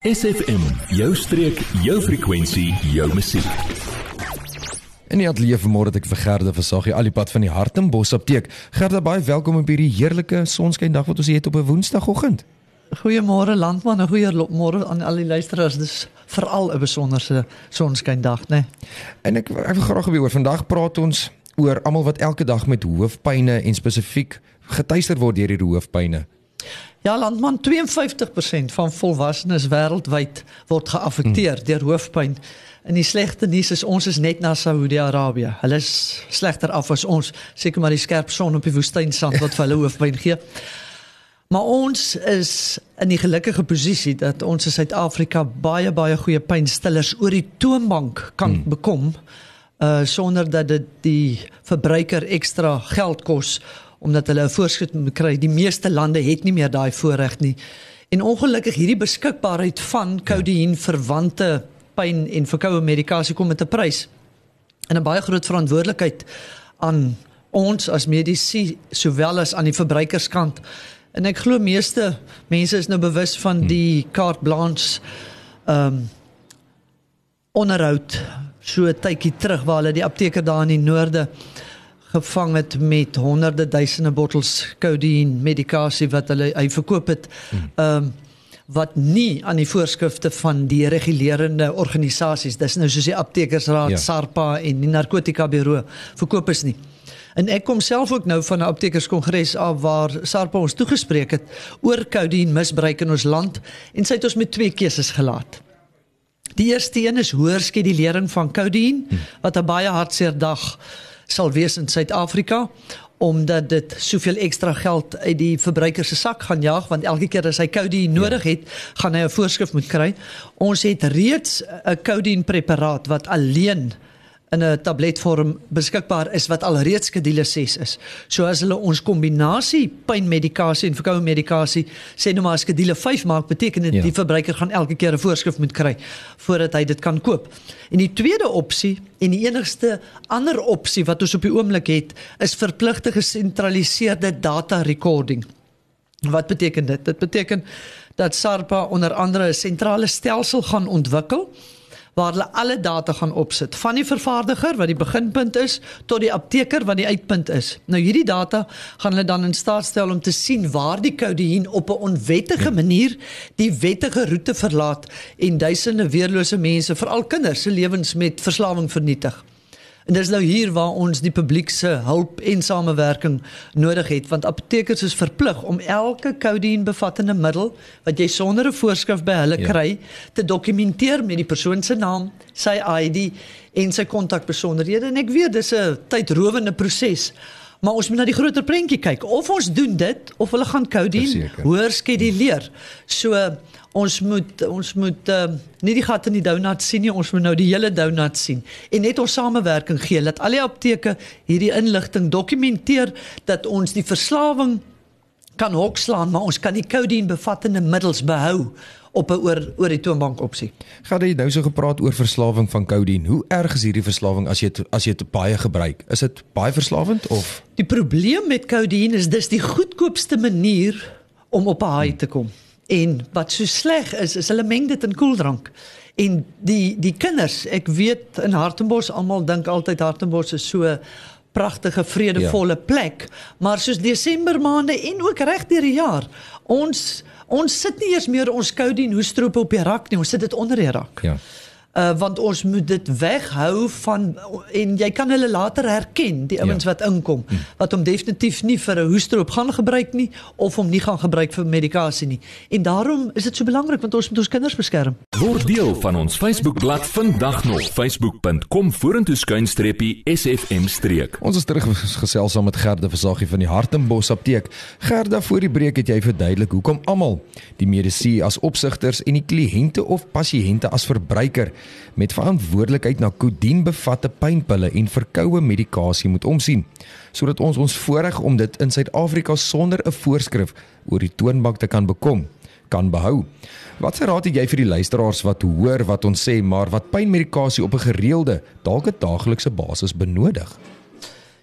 SFM, jou streek, jou frekwensie, jou musiek. In die ateljee vanmôre het ek vir Gerda Versagie al die pad van die Hartenbos apteek. Gerda, baie welkom op hierdie heerlike sonskyndag wat ons hier het op 'n Woensdagoggend. Goeiemôre landman, 'n goeie môre aan al die luisteraars. Dis veral 'n besonderse sonskyndag, né? Nee? En ek ek wil graag weer oor vandag praat ons oor almal wat elke dag met hoofpynne en spesifiek getuister word deur hierdie hoofpynne. Ja, landman 52% van volwassenes wêreldwyd word geaffekteer hmm. deur hoofpyn. En die slegte nuus is ons is net na Saudi-Arabië. Hulle is slegter af as ons, seker maar die skerp son op die woestynsand wat vir hulle hoofpyn gee. Maar ons is in die gelukkige posisie dat ons in Suid-Afrika baie baie goeie pynstillers oor die toonbank kan hmm. bekom uh sonder dat dit die verbruiker ekstra geld kos omdat hulle 'n voorskrif moet kry. Die meeste lande het nie meer daai voorreg nie. En ongelukkig hierdie beskikbaarheid van kodeïn verwante pyn en verkoue medikasie kom met 'n prys. En 'n baie groot verantwoordelikheid aan ons as mediese sowel as aan die verbruikerskant. En ek glo meeste mense is nou bewus van hmm. die carte blanche ehm um, onderhoud so 'n tydjie terug waar hulle die apteker daar in die noorde gevang het met honderde duisende bottels kodeïn medikasie wat hulle hy verkoop het. Hmm. Ehm um, wat nie aan die voorskrifte van die regulerende organisasies, dis nou soos die aptekersraad, ja. SARPA en die narkotika bureau verkoop is nie. En ek kom self ook nou van 'n aptekerskongres af waar SARPA ons toegespreek het oor kodeïn misbruik in ons land en sy het ons met twee keuses gelaat. Die eerste een is hoër skedulering van kodeïn hmm. wat 'n baie hartseer dag sal wees in Suid-Afrika omdat dit soveel ekstra geld uit die verbruiker se sak gaan jaag want elke keer as hy kodeïn nodig het, gaan hy 'n voorskrif moet kry. Ons het reeds 'n kodeïn preparaat wat alleen in 'n tabletvorm beskikbaar is wat alreeds skedule 6 is. So as hulle ons kombinasie pynmedikasie en verkoue medikasie sê nou maar skedule 5 maak, beteken dit ja. die verbruiker gaan elke keer 'n voorskrif moet kry voordat hy dit kan koop. En die tweede opsie en die enigste ander opsie wat ons op die oomblik het, is verpligte gesentraliseerde data recording. Wat beteken dit? Dit beteken dat SARPA onder andere 'n sentrale stelsel gaan ontwikkel waar hulle alle data gaan opsit van die vervaardiger wat die beginpunt is tot die apteker wat die uitpunt is. Nou hierdie data gaan hulle dan in staat stel om te sien waar die kodeïn op 'n onwettige manier die wettige roete verlaat en duisende weerlose mense, veral kinders se lewens met verslawing vernietig. En dis nou hier waar ons die publiek se hulp en samewerking nodig het want aptekers is verplig om elke kodeïn bevattende middel wat jy sonder 'n voorskrif by hulle ja. kry te dokumenteer met die persoon se naam, sy ID en sy kontakbesonderhede en ek weet dis 'n tydrowende proses. Maar ons moet na die groter prentjie kyk. Of ons doen dit of hulle gaan kodeïn hoor skeduleer. So ons moet ons moet uh, nie die gat in die donut sien nie, ons moet nou die hele donut sien en net ons samewerking gee dat al die apteke hierdie inligting dokumenteer dat ons die verslawing kan hokslaan, maar ons kan die kodeïn bevattende middels behou op 'n oor oor die toonbank opsie. Gaan jy nou so gepraat oor verslawing van kodeïn? Hoe erg is hierdie verslawing as jy het, as jy dit baie gebruik? Is dit baie verslawend of Die probleem met kodeïn is dis die goedkoopste manier om op 'n high te kom. En wat so sleg is, is hulle meng dit in koeldrank. En die die kinders, ek weet in Hartenbos almal dink altyd Hartenbos is so pragtige vredevolle ja. plek, maar soos Desember maande en ook reg deur die jaar, ons ons sit nie eers meer ons koudien hoestroop op die rak nie, ons sit dit onder die rak. Ja uh, want ons moet dit weghou van en jy kan hulle later herken die ouens ja. wat inkom hm. wat hom definitief nie vir 'n hoestroop gaan gebruik nie of hom nie gaan gebruik vir medikasie nie. En daarom is dit so belangrik want ons moet ons kinders beskerm. Word deel van ons Facebookblad vandag nog. Facebook.com vorentoe skuinstreepie sfm streek. Ons is terug gesels saam met Gerda Versagie van die Hartenbos apteek. Gerda voor die breek het jy verduidelik hoekom almal die medisy as opsigters en die kliënte of pasiënte as verbruiker met verantwoordelikheid na kodien bevatte pynpille en verkoue medikasie moet omsien sodat ons ons voorreg om dit in Suid-Afrika sonder 'n voorskrif oor die toonbank te kan bekom kan behou. Wat se raad het jy vir die luisteraars wat hoor wat ons sê maar wat pynmedikasie op 'n gereelde, dalk 'n daaglikse basis benodig?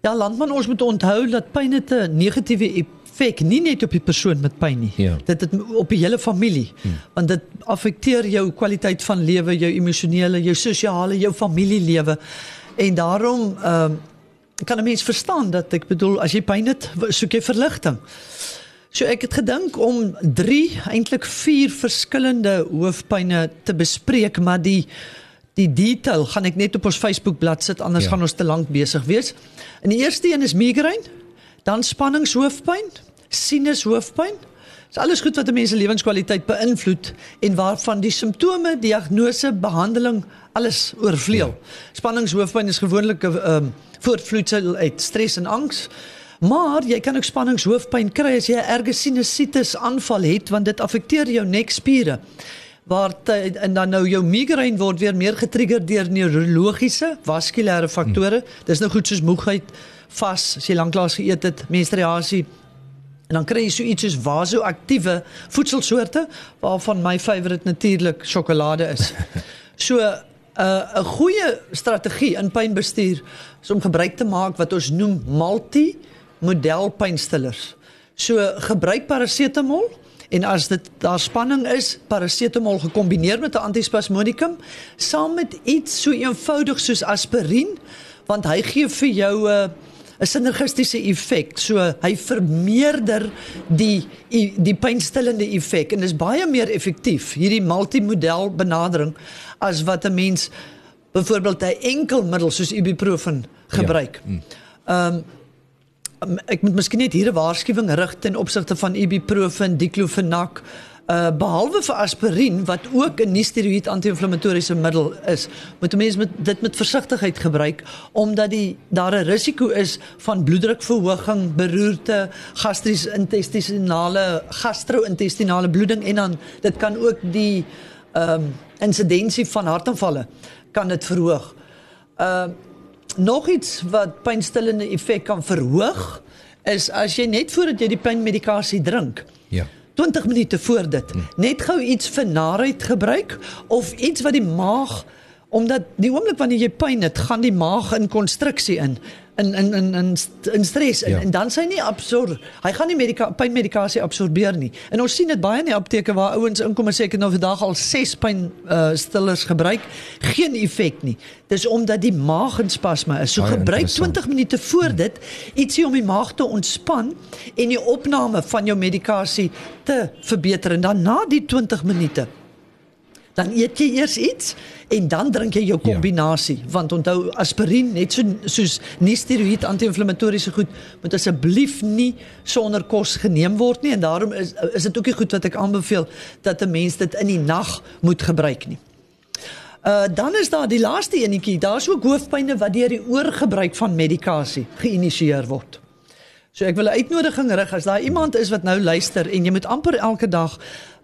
Ja, landman, ons moet onthou dat pyn 'n negatiewe effek nie net op die persoon met pyn nie. Ja. Dit het op die hele familie. Hmm. Want dit affekteer jou kwaliteit van lewe, jou emosionele, jou sosiale, jou familielewe. En daarom ehm um, kan 'n mens verstaan dat ek bedoel as jy pyn het, soek jy verligting. So ek het gedink om 3, eintlik 4 verskillende hoofpynne te bespreek, maar die die detail gaan ek net op ons Facebook bladsy sit anders ja. gaan ons te lank besig wees. En die eerste een is migraine, dan spanningshoofpyn, sinushoofpyn. Dis alles goed wat 'n mens se lewenskwaliteit beïnvloed en waarvan die simptome, diagnose, behandeling alles oorvleuel. Ja. Spanningshoofpyn is gewoonlik 'n um, voortvloeisel uit stres en angs. Maar jy kan ook spanningshoofpyn kry as jy 'n erge sinusitis aanval het want dit affekteer jou nekspiere. Waar en dan nou jou migraine word weer meer getrigger deur neurologiese, vaskulêre faktore. Hmm. Dis nou goed soos moegheid, vas, as jy lanklaas geëet het, menstruasie. En dan kry jy so iets soos vaso-aktiewe voedselsoorte waarvan my favourite natuurlik sjokolade is. So 'n uh, 'n goeie strategie in pynbestuur is om gebruik te maak wat ons noem multi-model pynstillers. So gebruik parasetamol en as dit daar spanning is, parasetamol gekombineer met 'n antispasmodikum saam met iets so eenvoudig soos aspirien want hy gee vir jou 'n uh, 'n sinergistiese effek. So hy vermeerder die die pynstillende effek en is baie meer effektief hierdie multimodel benadering as wat 'n mens byvoorbeeld 'n enkel middel soos ibuprofen gebruik. Mm. Ehm ja. um, ek moet miskien net hier 'n waarskuwing rig ten opsigte van ibuprofen, diclofenac uh behalwe vir aspirien wat ook 'n nie-steroïed anti-inflammatoriese middel is, moet mense met dit met versigtigheid gebruik omdat die daar 'n risiko is van bloeddrukverhoging, beroerte, gastro-intestinale gastro-intestinale bloeding en dan dit kan ook die ehm um, insidensie van hartaanvalle kan dit verhoog. Uh nog iets wat pynstillende effek kan verhoog is as jy net voordat jy die pynmedikasie drink. Ja. 20 minute voor dit hmm. net gou iets vir naait gebruik of iets wat die maag omdat die oomblik wanneer jy pyn het, gaan die maag in konstruksie in in in in in, in stres en, ja. en dan sy nie absorb hy gaan nie medika pynmedikasie absorbeer nie. En ons sien dit baie in die apteke waar ouens inkom en sê ek het nou vandag al 6 pyn uh, stillers gebruik. Geen effek nie. Dis omdat die maag in spasme is. So baie gebruik 20 minute voor dit ietsie om die maag te ontspan en die opname van jou medikasie te verbeter. En dan na die 20 minute dan eet jy eers iets en dan drink jy jou ja. kombinasie ja. want onthou aspirien net so soos nie steroïed anti-inflammatoriese goed moet asseblief nie sonder kos geneem word nie en daarom is is dit ook nie goed wat ek aanbeveel dat 'n mens dit in die nag moet gebruik nie. Uh dan is daar die laaste enetjie, daar's ook hoofpynne wat deur die oorgebruik van medikasie geïnisieer word. So ek wil 'n uitnodiging rig as daar iemand is wat nou luister en jy moet amper elke dag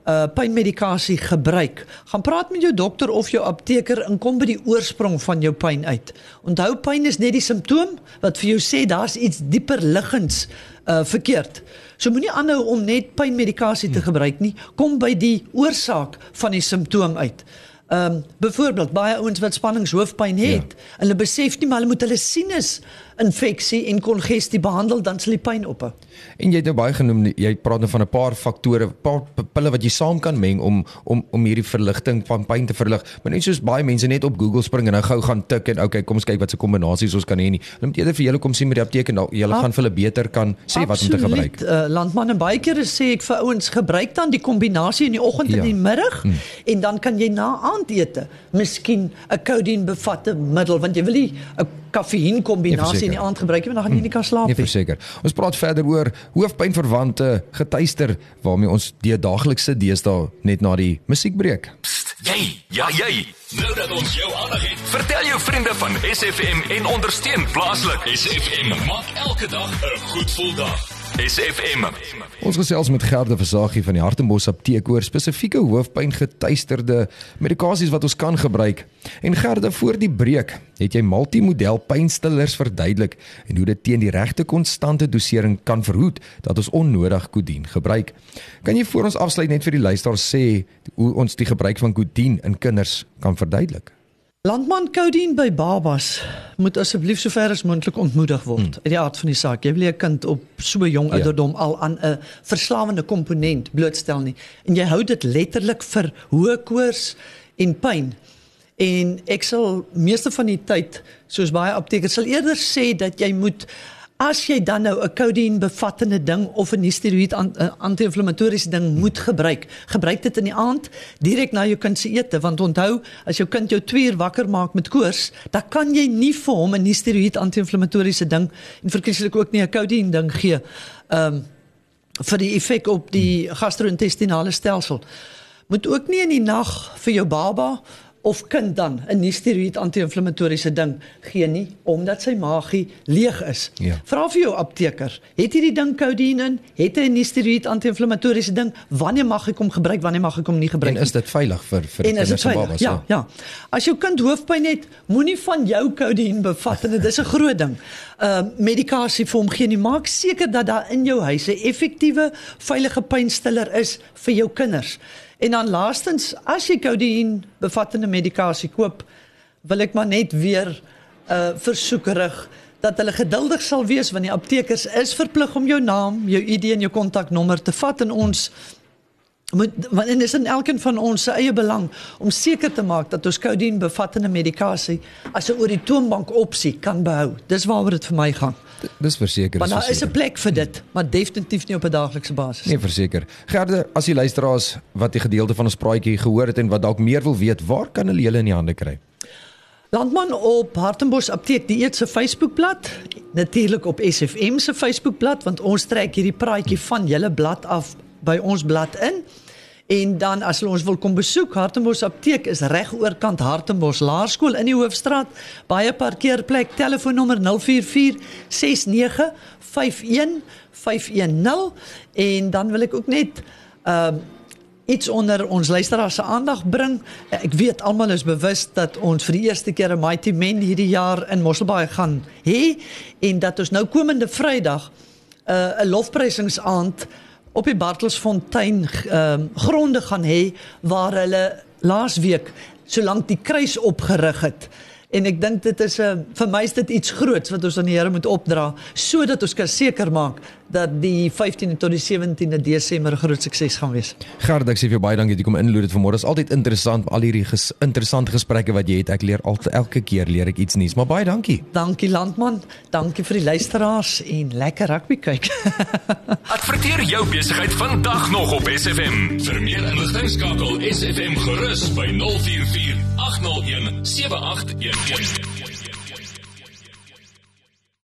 uh pynmedikasie gebruik, gaan praat met jou dokter of jou apteker en kom by die oorsprong van jou pyn uit. Onthou pyn is net die simptoom wat vir jou sê daar's iets dieper liggends uh verkeerd. So moenie aanhou om net pynmedikasie te gebruik nie, kom by die oorsaak van die simptoom uit. Ehm um, byvoorbeeld baie ouens wat spanningshoofpyn het, ja. hulle besef nie maar hulle moet hulle sinus infeksie en kongestie behandel dan sal die pyn ophou. En jy het nou baie genoem jy praat nou van 'n paar faktore, 'n paar pille wat jy saam kan meng om om om hierdie verligting van pyn te verlig. Maar net soos baie mense net op Google spring en nou gou gaan tik en okay, kom ons kyk wat se kombinasies ons kan hê nie. Hulle moet eerder vir julle kom sien met die apteek en dan julle gaan vir hulle beter kan sê Absoluut, wat om te gebruik. Uh, landman en baie kere sê ek vir ouens gebruik dan die kombinasie in die oggend ja. en die middag hmm. en dan kan jy na aandete miskien 'n codeine bevatte middel want jy wil nie 'n kafeïn kombinasie in die aand gebruik nie, want dan gaan jy nie kan slaap nie. Nee, verseker. Ons praat verder oor hoofpynverwante getuister waarmee ons die daaglikse deesdae net na die musiekbreek. Jy, ja jy. Nou dat ons jou aandag het, vertel jou vriende van SFM en ondersteun plaaslik. SFM maak elke dag 'n goed gevoel dag. SFM. Ons gesels met Gerde Versagie van die Hartenbos Apteek oor spesifieke hoofpyn getuisterde medikasies wat ons kan gebruik. En Gerde voor die breek, het jy multimodel pynstillers verduidelik en hoe dit teen die regte konstante dosering kan verhoed dat ons onnodig kodien gebruik. Kan jy voor ons afsluit net vir die luisteraars sê hoe ons die gebruik van kodien in kinders kan verduidelik? Landman kodein by babas moet asseblief sover as moontlik ontmoedig word. Hmm. Uit die aard van die saak, jy wil 'n kind op so jong ja. ouderdom ja. al aan 'n verslawende komponent blootstel nie. En jy hou dit letterlik vir hoë koors en pyn. En ek sal meeste van die tyd, soos baie aptekers sal eerder sê dat jy moet As jy dan nou 'n codeine bevattende ding of 'n steroïd eh, anti-inflammatoriese ding moet gebruik, gebruik dit in die aand direk na jou kind se ete want onthou as jou kind jou 2 uur wakker maak met koors, dan kan jy nie vir hom 'n steroïd anti-inflammatoriese ding en verkieslik ook nie 'n codeine ding gee. Ehm um, vir die effek op die gastro-intestinale stelsel. Moet ook nie in die nag vir jou baba of kind dan 'n nie steroïd anti-inflammatoriese ding gee nie omdat sy maagie leeg is. Ja. Vra vir jou apteker, het hierdie ding codeine in? Het hy 'n nie steroïd anti-inflammatoriese ding? Wanneer mag ek hom gebruik? Wanneer mag ek hom nie gebruik nie? En is dit veilig vir vir kinders en babas? Ja, ja. As jou kind hoofpyn het, moenie van jou codeine bevat en dit is 'n groot ding. Uh medikasie vir hom gee nie. Maak seker dat daar in jou huis 'n effektiewe, veilige pynstiller is vir jou kinders. En dan laastens, as jy kodeïn bevattende medikasie koop, wil ek maar net weer uh versoekerig dat hulle geduldig sal wees want die aptekers is verplig om jou naam, jou ID en jou kontaknommer te vat en ons moet want dit is in elkeen van ons se eie belang om seker te maak dat ons kodeïn bevattende medikasie as 'n oor die toonbank opsie kan behou. Dis waaroor dit vir my gaan. Dis verseker. Maar daar is 'n plek vir dit, maar definitief nie op 'n daaglikse basis. Nee, verseker. Gerde, as jy luisteraars wat die gedeelte van ons praatjie gehoor het en wat dalk meer wil weet, waar kan hulle julle in die hande kry? Landman op Hartenbos Apteek die eet se Facebookblad, natuurlik op SFM se Facebookblad want ons trek hierdie praatjie van julle blad af by ons blad in. En dan as hulle ons wil kom besoek, Hartenbos Apteek is reg oorkant Hartenbos Laerskool in die Hoofstraat. Baie parkeerplek, telefoonnommer 044 69 51 510 en dan wil ek ook net ehm uh, iets onder ons luisteraars se aandag bring. Ek weet almal is bewus dat ons vir die eerste keer 'n Mighty Men hierdie jaar in Mosselbaai gaan hê en dat ons nou komende Vrydag 'n uh, 'n lofprysingsaand op die Bartelsfontein ehm uh, gronde gaan hê waar hulle laasweek solank die kruis opgerig het. En ek dink dit is 'n uh, vir my is dit iets groots wat ons aan die Here moet opdra sodat ons kan seker maak dat die 15de tot die 17de Desember groot sukses gaan wees. Gert, ek sê vir jou baie dankie dat jy kom inloer dit vanmôre. Dit is altyd interessant al hierdie ges, interessante gesprekke wat jy het. Ek leer altyd elke keer leer ek iets nuuts. Maar baie dankie. Dankie landman. Dankie vir die luisteraars en lekker rugby kyk. Adverteer jou besigheid vandag nog op SFM. Vir meer inligting skakel SFM gerus by 044 801 7811.